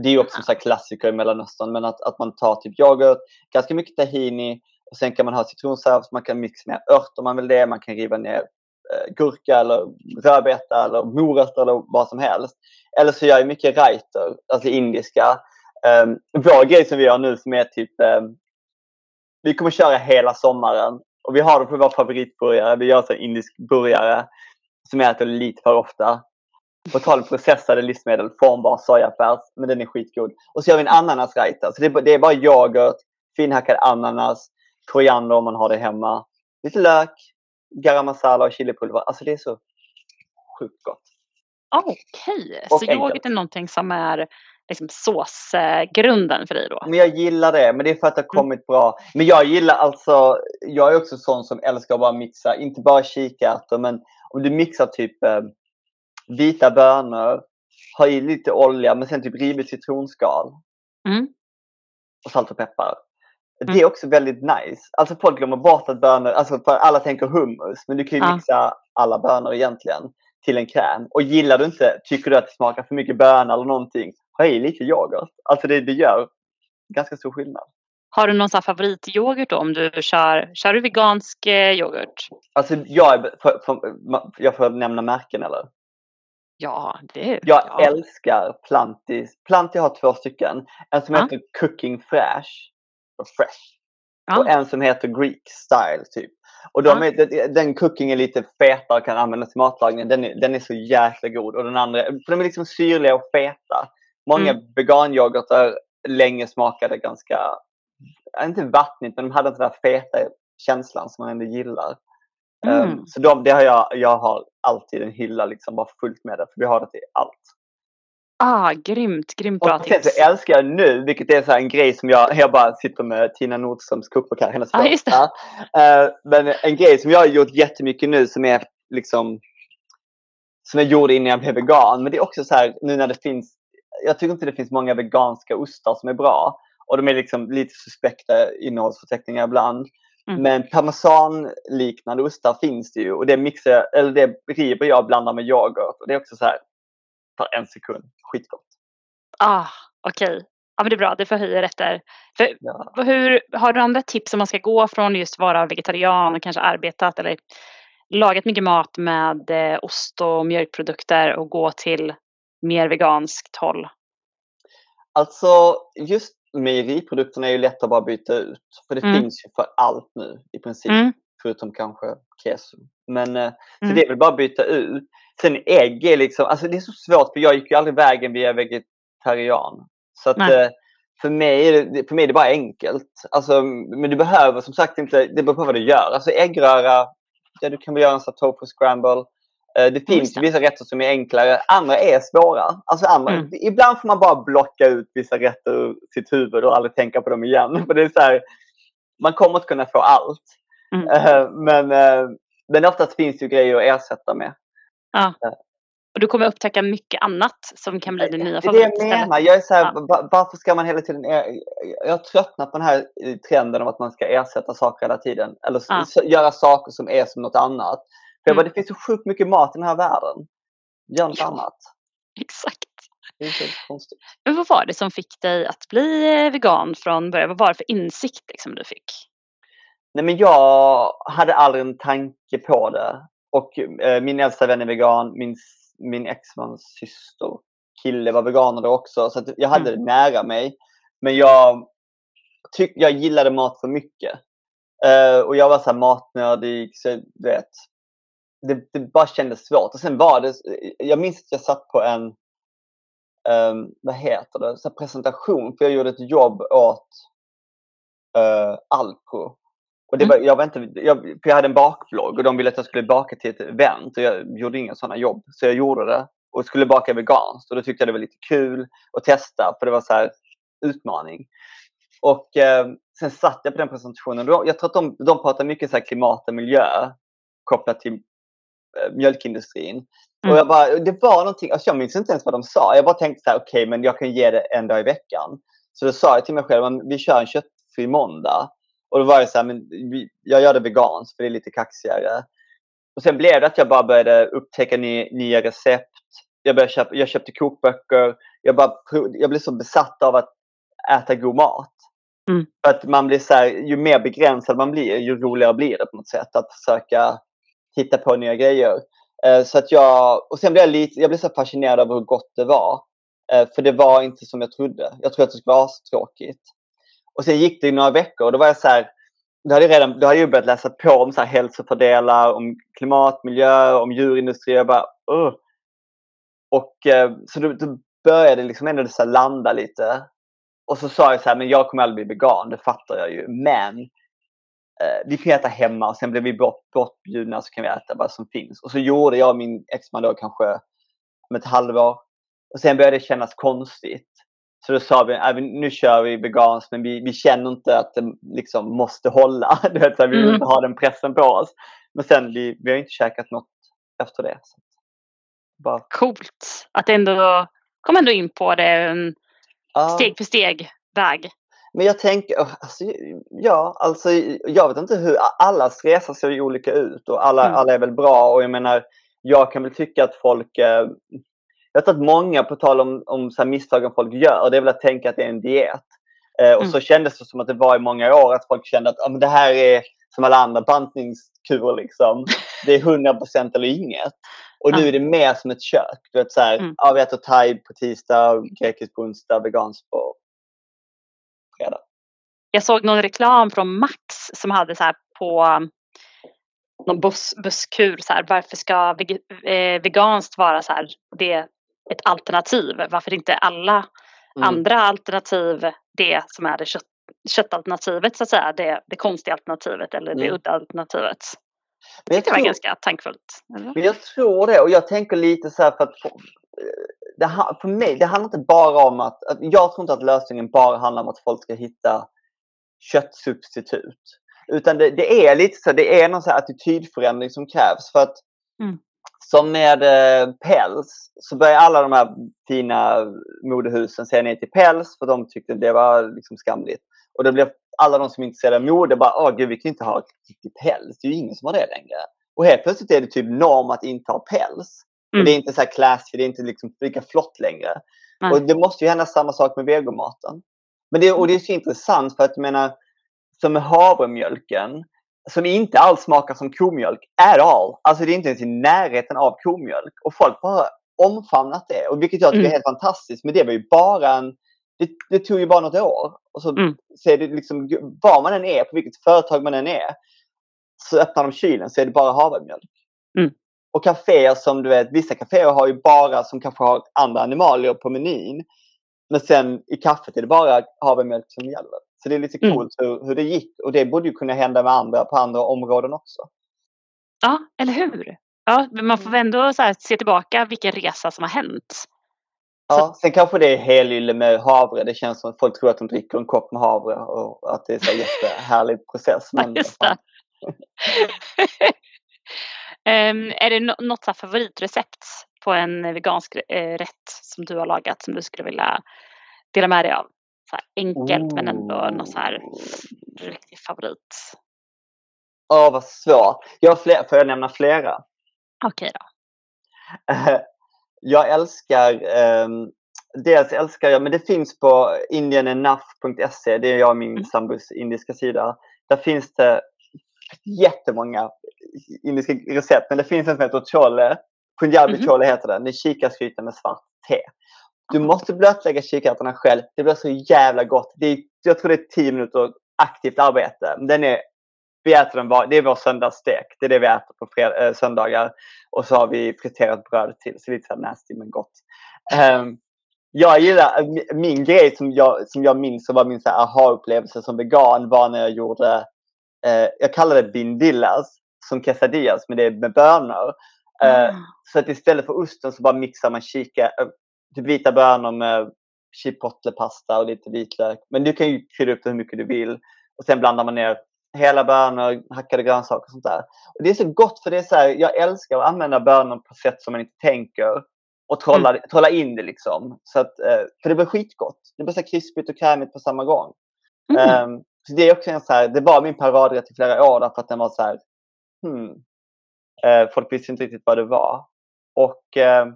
[SPEAKER 2] Det är ju också en klassiker i Mellanöstern, men att, att man tar typ yoghurt, ganska mycket tahini och sen kan man ha citronsaft, man kan mixa ner ört om man vill det, man kan riva ner eh, gurka eller rödbeta eller morötter eller vad som helst. Eller så gör jag mycket raiter, alltså indiska. Um, vår grej som vi gör nu som är typ, um, vi kommer köra hela sommaren och vi har det på vår favoritburgare. Vi gör så indisk burgare som jag äter lite för ofta. På tal om processade livsmedel, formbar sojafärs, men den är skitgod. Och så gör vi en ananasraita. Så det är, det är bara yoghurt, finhackad ananas, koriander om man har det hemma. Lite lök, garam masala och chilipulver. Alltså det är så sjukt gott.
[SPEAKER 1] Okej, okay. så yoghurt är någonting som är liksom såsgrunden för dig då?
[SPEAKER 2] Men jag gillar det, men det är för att det har mm. kommit mm. bra. Men jag gillar alltså, jag är också sån som älskar att bara mixa, inte bara kikärtor, men om du mixar typ eh, vita bönor, ha i lite olja, men sen typ rivet citronskal.
[SPEAKER 1] Mm.
[SPEAKER 2] Och salt och peppar. Det är mm. också väldigt nice. Alltså folk glömmer bort att bönor, alltså för alla tänker hummus, men du kan ju mixa alla bönor egentligen till en kräm. Och gillar du inte, tycker du att det smakar för mycket bönor eller någonting, ha i lite yoghurt. Alltså det, det gör ganska stor skillnad.
[SPEAKER 1] Har du någon favorityoghurt då om du kör, kör du vegansk eh, yoghurt?
[SPEAKER 2] Alltså jag, för, för, jag får nämna märken eller?
[SPEAKER 1] Ja, det
[SPEAKER 2] Jag ja. älskar Plantis. Planti har två stycken. En som ja. heter Cooking Fresh. Fresh. Ja. Och en som heter Greek Style typ. Och de är, den cooking är lite fetare och kan användas till matlagning. Den är, den är så jäkla god. Och den andra, för de är liksom syrliga och feta. Många mm. veganyoghurtar länge smakade ganska, inte vattnigt, men de hade inte den där feta känslan som man ändå gillar. Ehm, mm. Um, så de, det har jag, jag har alltid en hylla liksom bara fullt med det, för vi har det till allt.
[SPEAKER 1] Ah, grymt, grymt bra
[SPEAKER 2] tips. Och jag älskar jag nu, vilket är så en grej som jag, jag bara sitter med Tina Nordströms kokbok här, hennes
[SPEAKER 1] ah, just det.
[SPEAKER 2] Uh, men en grej som jag har gjort jättemycket nu som är liksom som jag gjorde innan jag blev vegan. Men det är också så här nu när det finns jag tycker inte det finns många veganska ostar som är bra. Och de är liksom lite suspekta innehållsförteckningar ibland. Mm. Men parmesan-liknande ostar finns det ju och det mixar eller det river jag och blandar med yoghurt. Och det är också så här, tar en sekund, skitgott.
[SPEAKER 1] Ah, okej. Okay. Ja men det är bra, det förhöjer rätter. För, ja. hur, har du andra tips om man ska gå från just vara vegetarian och kanske arbetat eller lagat mycket mat med eh, ost och mjölkprodukter och gå till mer veganskt håll?
[SPEAKER 2] Alltså just mejeriprodukterna är ju lätt att bara byta ut. För det mm. finns ju för allt nu i princip. Mm. Förutom kanske keso. Men mm. så det är väl bara att byta ut. Sen ägg är liksom, alltså det är så svårt för jag gick ju aldrig vägen via vegetarian. Så att Nej. Eh, för mig, för mig är det bara enkelt. Alltså, men du behöver som sagt inte, det beror på vad du gör. Alltså äggröra, ja, du kan väl göra en sån tofu scramble. Eh, det finns det. vissa rätter som är enklare, andra är svåra. Alltså andra, mm. Ibland får man bara blocka ut vissa rätter ur sitt huvud och aldrig tänka på dem igen. För det är så här, man kommer inte kunna få allt. Mm. Uh, men, uh, men oftast finns det ju grejer att ersätta med.
[SPEAKER 1] Ja. Och du kommer upptäcka mycket annat som kan bli din nya
[SPEAKER 2] favorit. Det jag menar. Jag är så här, ja. Varför ska man hela tiden... Jag har tröttnat på den här trenden om att man ska ersätta saker hela tiden. Eller ja. göra saker som är som något annat. För jag bara, mm. det finns så sjukt mycket mat i den här världen. Gör något ja, annat.
[SPEAKER 1] Exakt.
[SPEAKER 2] Det är så konstigt.
[SPEAKER 1] Men vad var det som fick dig att bli vegan från början? Vad var det för insikt liksom, du fick?
[SPEAKER 2] Nej, men jag hade aldrig en tanke på det. Och eh, min äldsta vän är vegan. Min, min exmans syster kille var veganer då också. Så jag hade mm. det nära mig. Men jag, tyck, jag gillade mat för mycket. Uh, och jag var så här matnördig. Så, vet, det, det, bara kändes svårt. Och sen var det, jag minns att jag satt på en, um, vad heter det, så presentation. För jag gjorde ett jobb åt uh, Alpro. Och det var, mm. jag, var inte, jag, för jag hade en bakblogg och de ville att jag skulle baka till ett event och jag gjorde inga sådana jobb. Så jag gjorde det och skulle baka veganskt och då tyckte jag det var lite kul att testa för det var så här utmaning. Och eh, sen satt jag på den presentationen. Jag tror att de, de pratar mycket så klimat och miljö kopplat till eh, mjölkindustrin. Mm. Och jag bara, det var någonting, alltså jag minns inte ens vad de sa. Jag bara tänkte så här, okej, okay, men jag kan ge det en dag i veckan. Så då sa jag till mig själv, vi kör en köttfri måndag. Och då var det så här, men jag gör det veganskt för det är lite kaxigare. Och sen blev det att jag bara började upptäcka ny, nya recept. Jag, började köpa, jag köpte kokböcker. Jag, bara, jag blev så besatt av att äta god mat. Mm. För att man blir så här, ju mer begränsad man blir, ju roligare blir det på något sätt. Att försöka hitta på nya grejer. Eh, så att jag, och sen blev jag, lite, jag blev så fascinerad över hur gott det var. Eh, för det var inte som jag trodde. Jag trodde att det skulle vara tråkigt. Och sen gick det några veckor och då var jag så här, då hade jag redan då hade jag börjat läsa på om så här hälsofördelar, om klimat, miljö, om djurindustri. Jag bara, uh. Och eh, så då, då började det liksom ändå så landa lite. Och så sa jag så här, men jag kommer aldrig bli vegan, det fattar jag ju. Men vi kan äta hemma och sen blir vi bort, bortbjudna så kan vi äta vad som finns. Och så gjorde jag och min exman då kanske om ett halvår. Och sen började det kännas konstigt. Så då sa vi, äh, nu kör vi veganskt men vi, vi känner inte att det liksom måste hålla. Du vet, så vi vill mm. inte ha den pressen på oss. Men sen, vi, vi har inte käkat något efter det. Så.
[SPEAKER 1] Bara... Coolt att ändå kom ändå in på det en ah. steg för steg väg.
[SPEAKER 2] Men jag tänker, alltså, ja, alltså jag vet inte hur, allas resa ser ju olika ut och alla, mm. alla är väl bra och jag menar, jag kan väl tycka att folk eh, jag tror att många, på tal om, om så här misstagen folk gör, det är väl att tänka att det är en diet. Eh, och mm. så kändes det som att det var i många år att folk kände att ah, men det här är som alla andra bantningskurer. Liksom. Det är 100% eller inget. Och nu är det mer som ett kök. Du vet, så här, mm. ja, vi äter thai på tisdag, grekiskt på onsdag, veganskt på fredag.
[SPEAKER 1] Jag såg någon reklam från Max som hade så här på någon buss, busskur så här, varför ska veg, eh, veganskt vara så här, det ett alternativ. Varför inte alla mm. andra alternativ det som är det kött, köttalternativet så att säga. Det, det konstiga alternativet eller mm. det udda alternativet. Men jag det var ganska tankfullt.
[SPEAKER 2] Men jag tror det och jag tänker lite så här för att det, för mig, det handlar inte bara om att, att, jag tror inte att lösningen bara handlar om att folk ska hitta köttsubstitut. Utan det, det är lite så, det är någon så attitydförändring som krävs för att mm. Som med eh, päls så börjar alla de här fina modehusen säga nej till päls för de tyckte det var liksom skamligt. Och då blev alla de som är intresserade av mode bara, åh gud vi kan inte ha riktig päls. Det är ju ingen som har det längre. Och helt plötsligt är det typ norm att inte ha päls. Mm. Och det är inte så här classy, det är inte liksom lika flott längre. Mm. Och det måste ju hända samma sak med vegomaten. Men det, och det är så intressant för att jag menar, som med havremjölken som inte alls smakar som komjölk at all. Alltså det är inte ens i närheten av komjölk. Och folk bara omfamnat det. Och vilket jag tycker mm. är helt fantastiskt. Men det var ju bara en... Det, det tog ju bara något år. Och så, mm. så är det liksom, var man än är, på vilket företag man än är, så öppnar de kylen så är det bara havremjölk. Mm. Och kaféer som du vet, vissa kaféer har ju bara som kanske har andra animalier på menyn. Men sen i kaffet är det bara havremjölk som gäller. Så det är lite mm. coolt mm. hur, hur det gick och det borde ju kunna hända med andra på andra områden också.
[SPEAKER 1] Ja, eller hur? Ja, men man får mm. ändå se tillbaka vilken resa som har hänt.
[SPEAKER 2] Ja, sen kanske det är helylle med havre. Det känns som att folk tror att de dricker en kopp med havre och att det är en jättehärlig process.
[SPEAKER 1] Men Just det. um, är det något så favoritrecept på en vegansk eh, rätt som du har lagat som du skulle vilja dela med dig av? så enkelt oh. men ändå någon så här riktig favorit?
[SPEAKER 2] Åh, oh, vad svårt. Jag fler, får jag nämna flera?
[SPEAKER 1] Okej okay då.
[SPEAKER 2] jag älskar um, Dels älskar jag, men det finns på indianenough.se, det är jag och min mm. sambos indiska sida. Där finns det jättemånga indiska recept, men det finns en som heter chole. Punjabi mm -hmm. chole heter den. Det är kikärtsgryta med svart te. Du måste blötlägga kikärtorna själv. Det blir så jävla gott. Det är, jag tror det är tio minuter aktivt arbete. Den är, vi äter den var, det är vår söndagsstek. Det är det vi äter på fred, äh, söndagar. Och så har vi friterat bröd till. Så lite så nasty men gott. Um, jag gillar, min grej som jag, som jag minns och var min aha-upplevelse som vegan var när jag gjorde, eh, jag kallar det bindillas som quesadillas men det är med bönor. Mm. Så att istället för osten så bara mixar man kika, eh, typ vita bönor med chipotlepasta och lite vitlök. Men du kan ju krydda upp det hur mycket du vill. Och sen blandar man ner hela bönor, hackade grönsaker och sånt där. Och det är så gott för det är så här, jag älskar att använda bönor på sätt som man inte tänker och trolla, mm. trolla in det liksom. Så att, eh, för det blir skitgott. Det blir så krispigt och krämigt på samma gång. Mm. Um, så det är också en så här, det var min paradrätt i flera år därför att den var så här, hmm. Uh, folk visste inte riktigt vad det var. Och uh,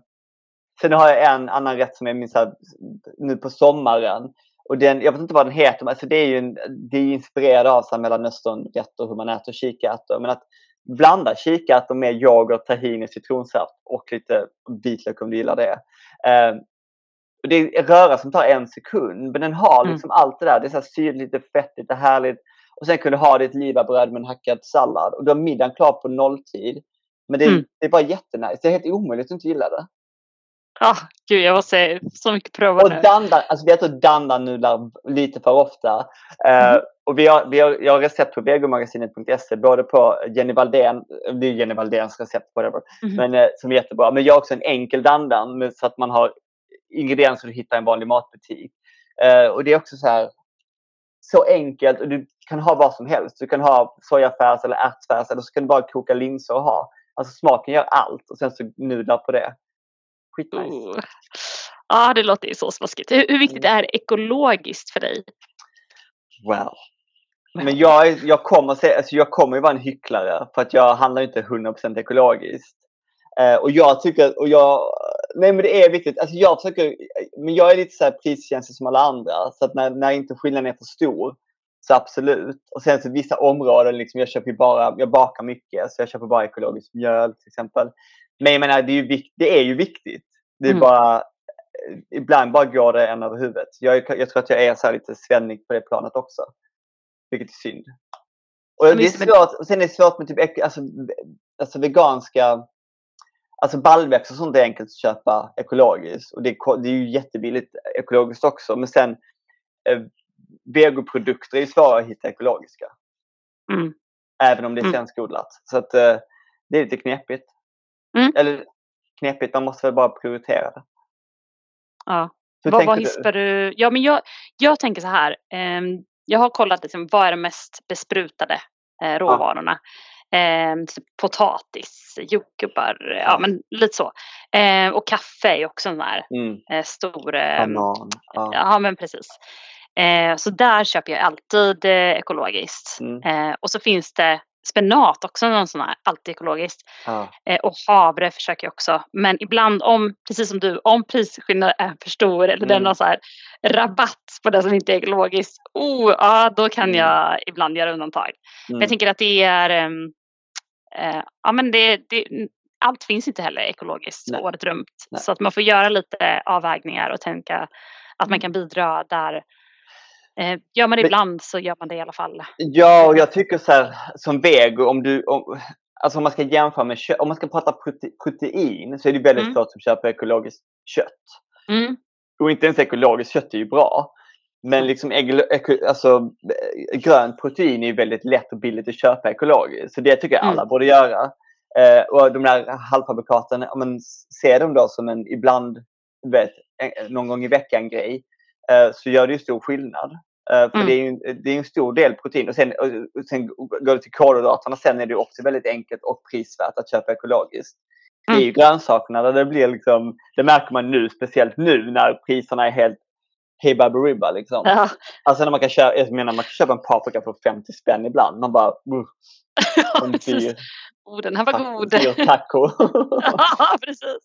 [SPEAKER 2] sen har jag en annan rätt som jag minns här, nu på sommaren. Och den, jag vet inte vad den heter, men alltså det är ju en, det är inspirerad av Mellanösternrätter, hur man äter kikärtor. Men att blanda kikärtor med yoghurt, tahini, citronsaft och lite vitlök om du gillar det. Eh, det är en röra som tar en sekund men den har mm. liksom mm. allt det där. Det är så syrligt, lite fettigt, lite härligt. Och sen kan du ha ditt livabröd med en hackad sallad. Och du har middagen klar på nolltid. Men det är, mm. det är bara jättenice. Det är helt omöjligt att inte gilla det.
[SPEAKER 1] Ja, oh, gud jag måste så mycket prova
[SPEAKER 2] och nu. Dandan, alltså vi äter dandanudlar lite för ofta. Mm. Uh, och vi har, vi har, jag har recept på vegomagasinet.se både på Jenny Valdén, det är Jenny Valdéns recept whatever, mm. men, uh, som är jättebra. Men jag har också en enkel dandan med, så att man har ingredienser du hittar i en vanlig matbutik. Uh, och det är också så här så enkelt och du kan ha vad som helst. Du kan ha sojafärs eller ärtfärs eller så kan du bara koka linser och ha. Alltså smaken gör allt och sen så nudlar på det.
[SPEAKER 1] Skitnice. Oh. Ja, det låter ju så smaskigt. Hur, hur viktigt mm. är ekologiskt för dig?
[SPEAKER 2] Well. Men jag, jag, kommer se, alltså jag kommer ju vara en hycklare för att jag handlar inte 100% ekologiskt. Eh, och jag tycker, och jag, nej men det är viktigt. Alltså jag försöker, men jag är lite så här priskänslig som alla andra. Så att när, när inte skillnaden är för stor så absolut. Och sen så vissa områden, liksom, jag köper bara, jag bakar mycket så jag köper bara ekologiskt mjöl till exempel. Men jag menar, det är ju, det är ju viktigt. Det är mm. bara, ibland bara går det en över huvudet. Jag, jag tror att jag är så lite svennig på det planet också. Vilket är synd. Och det är svårt, sen är det svårt med typ, alltså, alltså veganska Alltså baljväxter och sånt är enkelt att köpa ekologiskt. Och det är, det är ju jättebilligt ekologiskt också. Men sen eh, vegoprodukter är svåra att hitta ekologiska. Mm. Även om det är mm. svenskodlat. Så att eh, det är lite knepigt. Mm. Eller knepigt, man måste väl bara prioritera det.
[SPEAKER 1] Ja. vad, vad hispar du? Ja, men jag, jag tänker så här. Eh, jag har kollat liksom, vad är de mest besprutade eh, råvarorna. Ja. Eh, potatis, jordgubbar, ja. ja men lite så. Eh, och kaffe är också en sån här mm. Eh, stor...
[SPEAKER 2] Banan.
[SPEAKER 1] Ja. ja men precis. Eh, så där köper jag alltid eh, ekologiskt. Mm. Eh, och så finns det spenat också, någon sån här, alltid ekologiskt. Ah. och havre försöker jag också. Men ibland om, precis som du, om prisskillnaden är för stor eller mm. den har så här rabatt på det som inte är ekologiskt. Oh, ja, då kan mm. jag ibland göra undantag. Mm. Men jag mm. tänker att det är, eh, ja men det, det, allt finns inte heller ekologiskt Nej. året runt. Nej. Så att man får göra lite avvägningar och tänka att man mm. kan bidra där Eh, gör man det ibland så gör man det i alla fall.
[SPEAKER 2] Ja, och jag tycker så här som vego, om du, om, alltså om man ska jämföra med kött, om man ska prata protein så är det väldigt mm. att köpa ekologiskt kött. Mm. Och inte ens ekologiskt kött är ju bra. Men liksom alltså, grönt protein är väldigt lätt och billigt att köpa ekologiskt. Så det tycker jag alla mm. borde göra. Eh, och de där halvfabrikaten, om man ser dem då som en ibland, vet, någon gång i veckan grej. Eh, så gör det ju stor skillnad. Eh, för mm. det, är ju, det är en stor del protein. Och sen, och sen går du till kolhydraterna sen är det också väldigt enkelt och prisvärt att köpa ekologiskt. Mm. Det är ju grönsakerna där det blir liksom, det märker man nu, speciellt nu när priserna är helt hej ribba liksom. Ja. Alltså när man kan köpa, jag menar man kan köpa en paprika för 50 spänn ibland. Man bara,
[SPEAKER 1] ja, dyr, oh, den här var god.
[SPEAKER 2] Dyr taco.
[SPEAKER 1] ja, precis.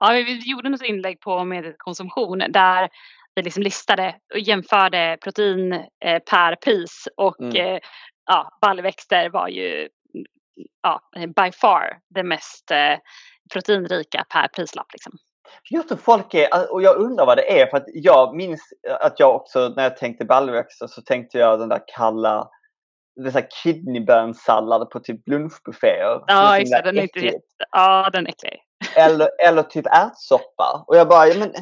[SPEAKER 1] Ja, vi gjorde något inlägg på medkonsumtion där vi liksom listade och jämförde protein eh, per pris och mm. eh, ja, baljväxter var ju ja, by far det mest eh, proteinrika per prislapp. Liksom.
[SPEAKER 2] Jag tror folk är, och jag undrar vad det är för att jag minns att jag också när jag tänkte baljväxter så tänkte jag den där kalla kidneybönssallad på typ lunchbufféer.
[SPEAKER 1] Ja, det. Den är inte Ja, den är äcklig.
[SPEAKER 2] Eller, eller typ ärtsoppa. Och jag bara, ja men,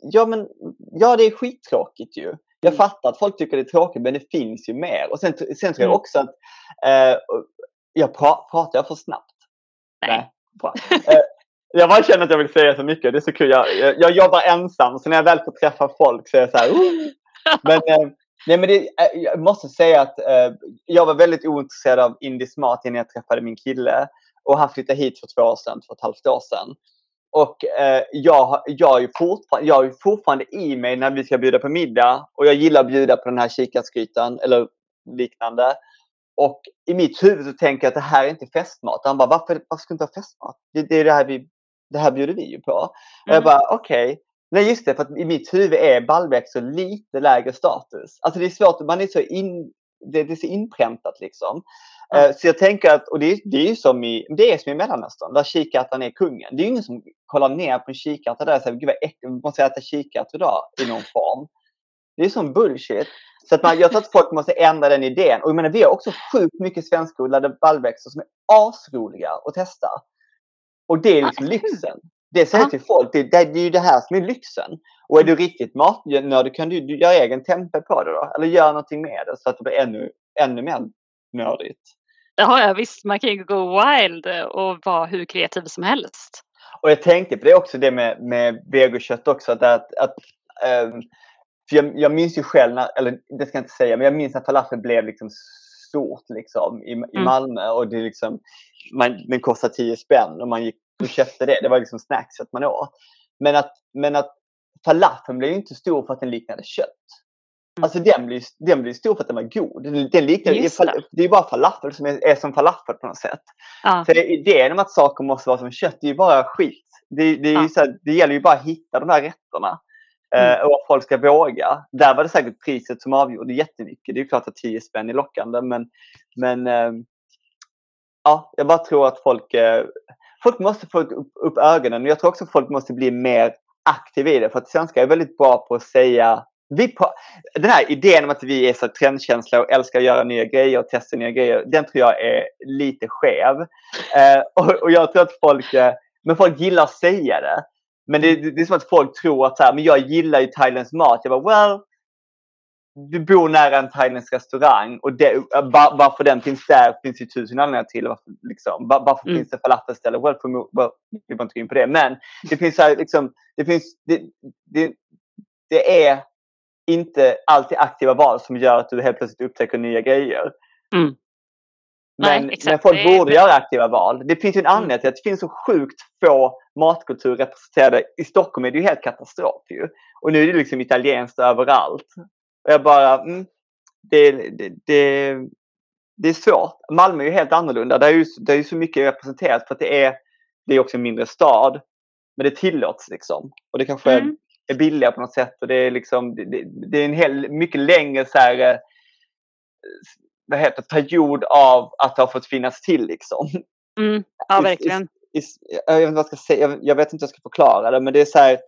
[SPEAKER 2] ja men, ja det är skittråkigt ju. Jag mm. fattar att folk tycker det är tråkigt men det finns ju mer. Och sen, sen tror jag mm. också att, eh, jag pra, pratar jag för snabbt?
[SPEAKER 1] Nej. Nej.
[SPEAKER 2] Eh, jag bara känner att jag vill säga så mycket. Det är så kul. Jag, jag, jag jobbar ensam så när jag väl får träffa folk så är jag så här, oh! Men, eh, nej, men det, eh, jag måste säga att eh, jag var väldigt ointresserad av indisk mat innan jag träffade min kille. Och han flyttade hit för två år sedan, för ett halvt år sedan. Och eh, jag, jag, är fortfarande, jag är fortfarande i mig när vi ska bjuda på middag. Och jag gillar att bjuda på den här kikärtsgrytan eller liknande. Och i mitt huvud så tänker jag att det här är inte festmat. Han bara, varför, varför ska du inte ha festmat? Det, det är det här vi, det här bjuder vi ju på. Mm. Och jag bara, okej. Okay. Nej just det, för att i mitt huvud är baljväxter lite lägre status. Alltså det är svårt, man är så in, det, det är så inpräntat liksom. Mm. Så jag tänker att, och det, det är ju som i, det är som i Mellanöstern, där kikärtan är kungen. Det är ju ingen som kollar ner på en kikärta där och säger, gud vad äckligt, vi måste äta kikärtor idag i någon form. Det är som bullshit. Så att man, jag tror att folk måste ändra den idén. Och jag menar, vi har också sjukt mycket svenskodlade baljväxter som är asroliga att testa. Och det är liksom lyxen. Det säger till folk, det, det, är ju det här som är lyxen. Och är du riktigt matnördig kan du, du göra egen tempe på det då. Eller göra någonting med det så att det blir ännu, ännu mer nördigt.
[SPEAKER 1] Ja, ja visst, man kan ju gå wild och vara hur kreativ som helst.
[SPEAKER 2] Och jag tänkte på det också, det med, med vegokött också. Att, att, att um, för jag, jag minns ju själv, när, eller det ska jag inte säga, men jag minns att falafel blev liksom stort liksom, i, i mm. Malmö. Och det liksom, man, den kostade 10 spänn och man gick och köpte det. Det var liksom snackset man åt. Men att, men att falafeln blev ju inte stor för att den liknade kött. Mm. Alltså den blir, den blir stor för att den var god. Den, den liknar, det. det är bara falafel som är, är som falafel på något sätt. Ja. Så idén om att saker måste vara som kött, det är ju bara skit. Det, det, ja. så här, det gäller ju bara att hitta de här rätterna. Mm. Eh, och att folk ska våga. Där var det säkert priset som avgjorde jättemycket. Det är klart att 10 spänn är lockande men, men eh, ja, jag bara tror att folk, eh, folk måste få upp, upp ögonen. Jag tror också att folk måste bli mer aktiva i det. För att svenskar är väldigt bra på att säga vi den här idén om att vi är så trendkänsliga och älskar att göra nya grejer och testa nya grejer, den tror jag är lite skev. Eh, och, och, jag tror att folk, eh, men folk gillar att säga det. Men det, det, är som att folk tror att så här, men jag gillar ju thailändsk mat. Jag bara, well, du bor nära en thailändsk restaurang och det, var, varför den finns där finns ju tusen anledningar till. Varför, liksom, var, varför mm. finns det falafelställen? Well, well, vi var inte in på det. Men det finns så här, liksom, det finns, det, det, det är inte alltid aktiva val som gör att du helt plötsligt upptäcker nya grejer. Mm. Men, Nej, men folk borde göra aktiva val. Det finns ju en mm. anledning till att det finns så sjukt få matkulturer representerade. I Stockholm är det ju helt katastrof ju. Och nu är det liksom italienskt överallt. Och jag bara, mm, det, det, det, det, är svårt. Malmö är ju helt annorlunda. Det är ju, det är så mycket representerat för att det är, det är också en mindre stad. Men det tillåts liksom. Och det kanske mm. Är, billigare på något sätt. Och det är liksom, det, det är en hel, mycket längre så här, eh, vad heter, period av att det har fått finnas till. Liksom.
[SPEAKER 1] Mm, ja, verkligen.
[SPEAKER 2] I, i, jag, vet inte vad jag, ska säga, jag, jag, vet inte hur jag ska förklara det, men det är så här...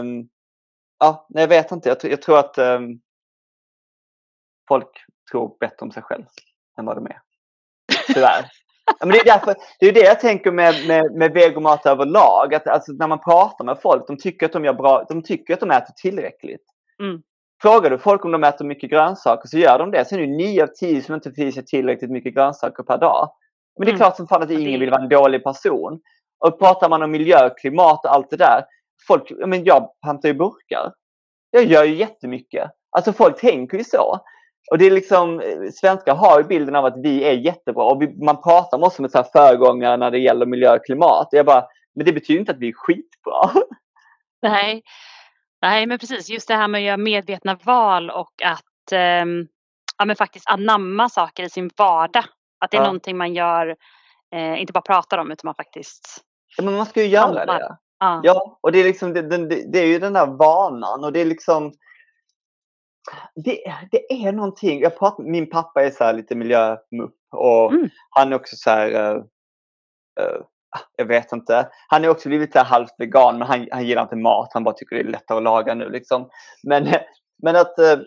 [SPEAKER 2] Um, ja, nej, jag vet inte. Jag, jag tror att um, folk tror bättre om sig själv än vad de är. Tyvärr. Men det, är därför, det är det jag tänker med, med, med vegomat överlag. Att, alltså, när man pratar med folk, de tycker att de, gör bra, de, tycker att de äter tillräckligt. Mm. Frågar du folk om de äter mycket grönsaker så gör de det. Sen är det 9 av 10 som inte får i sig tillräckligt mycket grönsaker per dag. Men det är mm. klart som fan att ingen vill vara en dålig person. Och pratar man om miljö, klimat och allt det där. Folk, men jag pantar ju burkar. Jag gör ju jättemycket. Alltså folk tänker ju så. Och det är liksom, svenskar har ju bilden av att vi är jättebra och vi, man pratar med oss som ett föregångare när det gäller miljö och klimat. Och jag bara, men det betyder inte att vi är skitbra.
[SPEAKER 1] Nej, Nej, men precis. Just det här med att göra medvetna val och att eh, ja, men faktiskt anamma saker i sin vardag. Att det är ja. någonting man gör, eh, inte bara pratar om, utan man faktiskt
[SPEAKER 2] ja, men Man ska ju göra det. Ja. ja, och det är, liksom, det, det, det, är ju den där vanan och det är liksom det, det är någonting. Jag pratar, min pappa är så lite miljömupp och mm. han är också så här uh, uh, jag vet inte. Han är också blivit halvt vegan men han, han gillar inte mat. Han bara tycker det är lättare att laga nu liksom. Men, men att uh,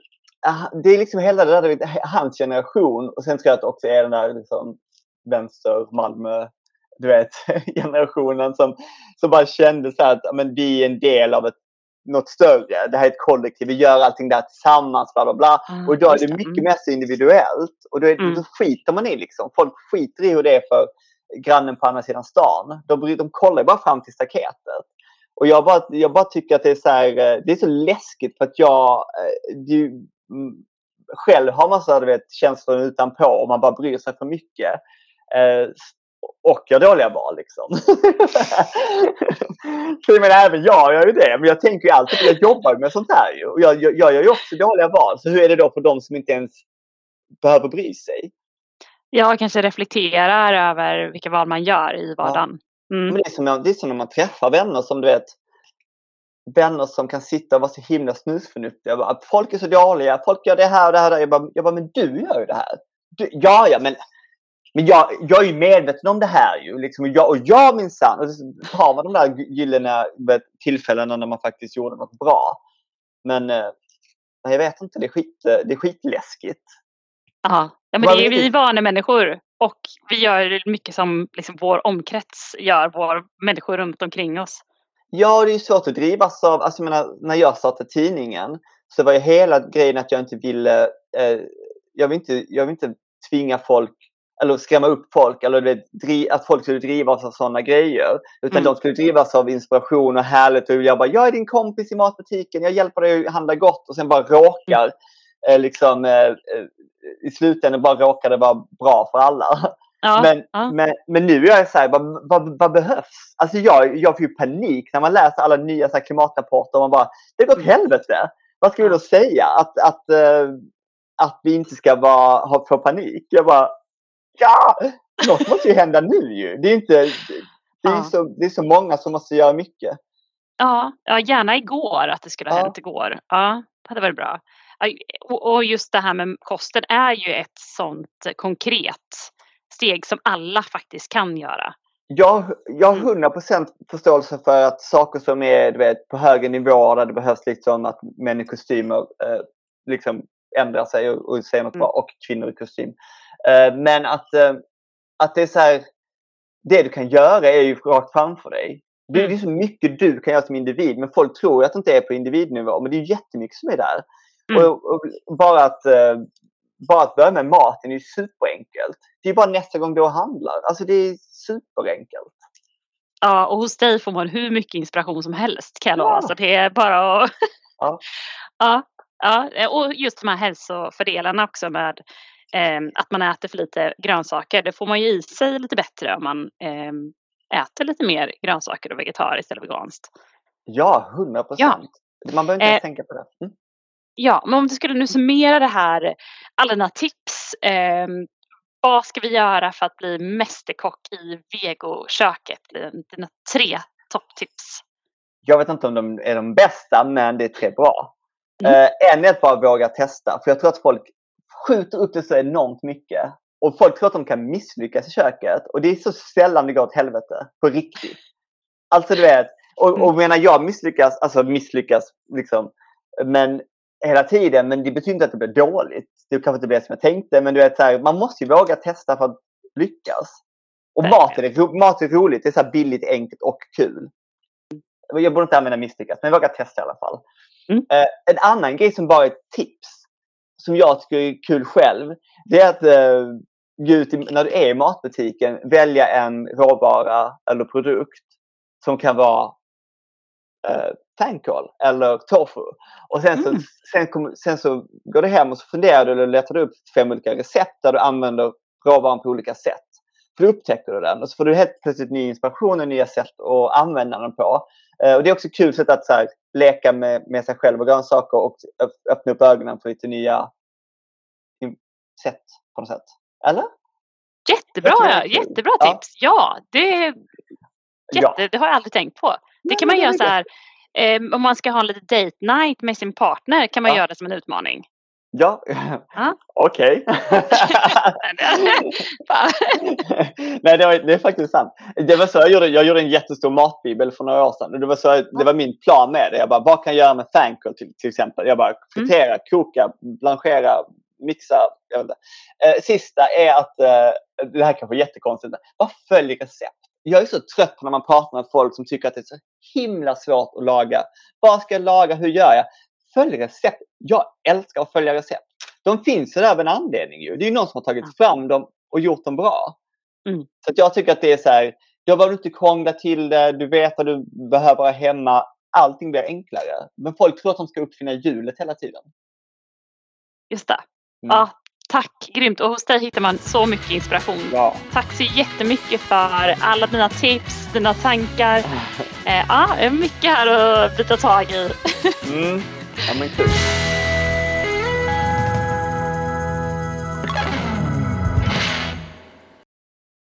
[SPEAKER 2] det är liksom hela det där, hans generation och sen tror jag att det också är den där liksom, vänster Malmö du vet, generationen som, som bara kände så att men, vi är en del av ett, något större. Det här är ett kollektiv. Vi gör allting där tillsammans. Bla, bla, bla. Mm, och då är det mycket mer så individuellt. Och då, är, mm. då skiter man i liksom. Folk skiter i hur det är för grannen på andra sidan stan. De, de kollar bara fram till staketet. Och jag bara, jag bara tycker att det är så här, eh, det är så läskigt för att jag, eh, du, mm, själv har man så vet, känslor utanpå och man bara bryr sig för mycket. Och gör dåliga val liksom. så jag menar, även jag gör ju det. Men jag tänker ju alltid, jag jobbar med sånt här ju. Och jag, jag, jag gör ju också dåliga val. Så hur är det då för de som inte ens behöver bry sig?
[SPEAKER 1] Ja, kanske reflekterar över vilka val man gör i vardagen.
[SPEAKER 2] Mm. Men det, är som, det är som när man träffar vänner som du vet vänner som kan sitta och vara så himla snusförnuftiga. Bara, folk är så dåliga, folk gör det här och det här. Jag bara, jag bara men du gör ju det här. Du, ja, ja, men men jag, jag är ju medveten om det här ju. Liksom, och jag, och jag minsann, har man de där gyllene tillfällena när man faktiskt gjorde något bra. Men eh, jag vet inte, det är, skit, det är skitläskigt.
[SPEAKER 1] Ja, ja men det är vi vanemänniskor. Och vi gör mycket som liksom vår omkrets gör, vår människor runt omkring oss.
[SPEAKER 2] Ja, det är svårt att drivas av, alltså jag menar, när jag startade tidningen så var ju hela grejen att jag inte ville, eh, jag, vill inte, jag vill inte tvinga folk eller skrämma upp folk eller att folk skulle drivas av sådana grejer. Utan mm. de skulle drivas av inspiration och härligt och jag bara, jag är din kompis i matbutiken, jag hjälper dig att handla gott och sen bara råkar mm. eh, liksom eh, i slutändan bara råkar det vara bra för alla. Ja, men, ja. Men, men nu är jag så här, vad, vad, vad, behövs? Alltså jag, jag får ju panik när man läser alla nya så här, klimatrapporter och man bara, det går åt mm. helvete. Vad ska vi då säga? Att, att, äh, att vi inte ska vara, ha, få panik? Jag bara, ja, något måste ju hända nu ju. Det är, inte, det är, ja. så, det är så många som måste göra mycket.
[SPEAKER 1] Ja, ja gärna igår att det skulle ha ja. hänt igår. Ja, det hade varit bra. Och just det här med kosten är ju ett sånt konkret steg som alla faktiskt kan göra.
[SPEAKER 2] Jag, jag har 100 procent förståelse för att saker som är du vet, på högre nivå där det behövs liksom att män i kostymer eh, liksom ändrar sig och, och säger något mm. bra och kvinnor i kostym. Eh, men att, eh, att det är så här, det du kan göra är ju rakt framför dig. Det är mm. så mycket du kan göra som individ, men folk tror att det inte är på individnivå. Men det är jättemycket som är där. Mm. Och, och, bara, att, eh, bara att börja med maten är superenkelt. Det är bara nästa gång du handlar. Alltså det är superenkelt.
[SPEAKER 1] Ja, och hos dig får man hur mycket inspiration som helst kan jag lova. Så det är bara att... ja. ja. Ja, och just de här hälsofördelarna också med att man äter för lite grönsaker. Det får man ju i sig lite bättre om man eh, äter lite mer grönsaker och vegetariskt eller veganskt.
[SPEAKER 2] Ja, hundra procent. Ja. Man behöver inte ens eh, tänka på det. Mm.
[SPEAKER 1] Ja, men om du skulle nu summera det här, alla dina tips. Eh, vad ska vi göra för att bli mästerkock i vegoköket? Dina tre topptips.
[SPEAKER 2] Jag vet inte om de är de bästa, men det är tre bra. Mm. Eh, en är att bara våga testa. För jag tror att folk skjuter upp det så enormt mycket. Och folk tror att de kan misslyckas i köket. Och det är så sällan det går åt helvete. På riktigt. Alltså du vet. Och, och mm. menar jag misslyckas, alltså misslyckas liksom. Men hela tiden. Men det betyder inte att det blir dåligt. Det kanske inte blir som jag tänkte. Men du vet, så här, man måste ju våga testa för att lyckas. Och mat är, mat är roligt. Det är så billigt, enkelt och kul. Jag borde inte använda misslyckas, men våga testa i alla fall. Mm. Eh, en annan grej som bara är ett tips som jag tycker är kul själv, det är att eh, gå ut i, när du är i matbutiken, välja en råvara eller produkt som kan vara eh, fänkål eller tofu. Och sen så, mm. sen, kom, sen så går du hem och så funderar du eller letar du upp fem olika recept där du använder råvaran på olika sätt. För då upptäcker du den och så får du helt plötsligt ny inspiration och nya sätt att använda den på. Eh, och det är också kul sätt att så här, leka med, med sig själv och grönsaker och öppna upp ögonen för lite nya sätt på något sätt. Eller?
[SPEAKER 1] Jättebra, jättebra tips. Ja, det, jätte, ja. det har jag aldrig tänkt på. Det Nej, kan man göra så här, eh, om man ska ha en lite date night med sin partner kan man ja. göra det som en utmaning.
[SPEAKER 2] Ja, okej. Nej, det, var, det är faktiskt sant. Det var så jag gjorde. Jag gjorde en jättestor matbibel för några år sedan. Och det, var så, det var min plan med det. Jag bara, vad kan jag göra med thankful till, till exempel? Jag bara, fritera, koka, blanchera, mixa. Jag vet inte. Eh, sista är att, eh, det här kanske är jättekonstigt, bara följ recept. Jag är så trött när man pratar med folk som tycker att det är så himla svårt att laga. Vad ska jag laga? Hur gör jag? Följ recept. Jag älskar att följa recept. De finns ju där av en anledning. Ju. Det är ju någon som har tagit fram dem och gjort dem bra.
[SPEAKER 1] Mm.
[SPEAKER 2] Så jag tycker att det är så här. Jag behöver inte krångla till det. Du vet vad du behöver ha hemma. Allting blir enklare. Men folk tror att de ska uppfinna hjulet hela tiden.
[SPEAKER 1] Just det.
[SPEAKER 2] Mm.
[SPEAKER 1] Ja, tack, grymt. Och hos dig hittar man så mycket inspiration.
[SPEAKER 2] Ja.
[SPEAKER 1] Tack så jättemycket för alla dina tips, dina tankar. Eh, ja, mycket här att bita tag i.
[SPEAKER 2] Mm. Ja, men kul.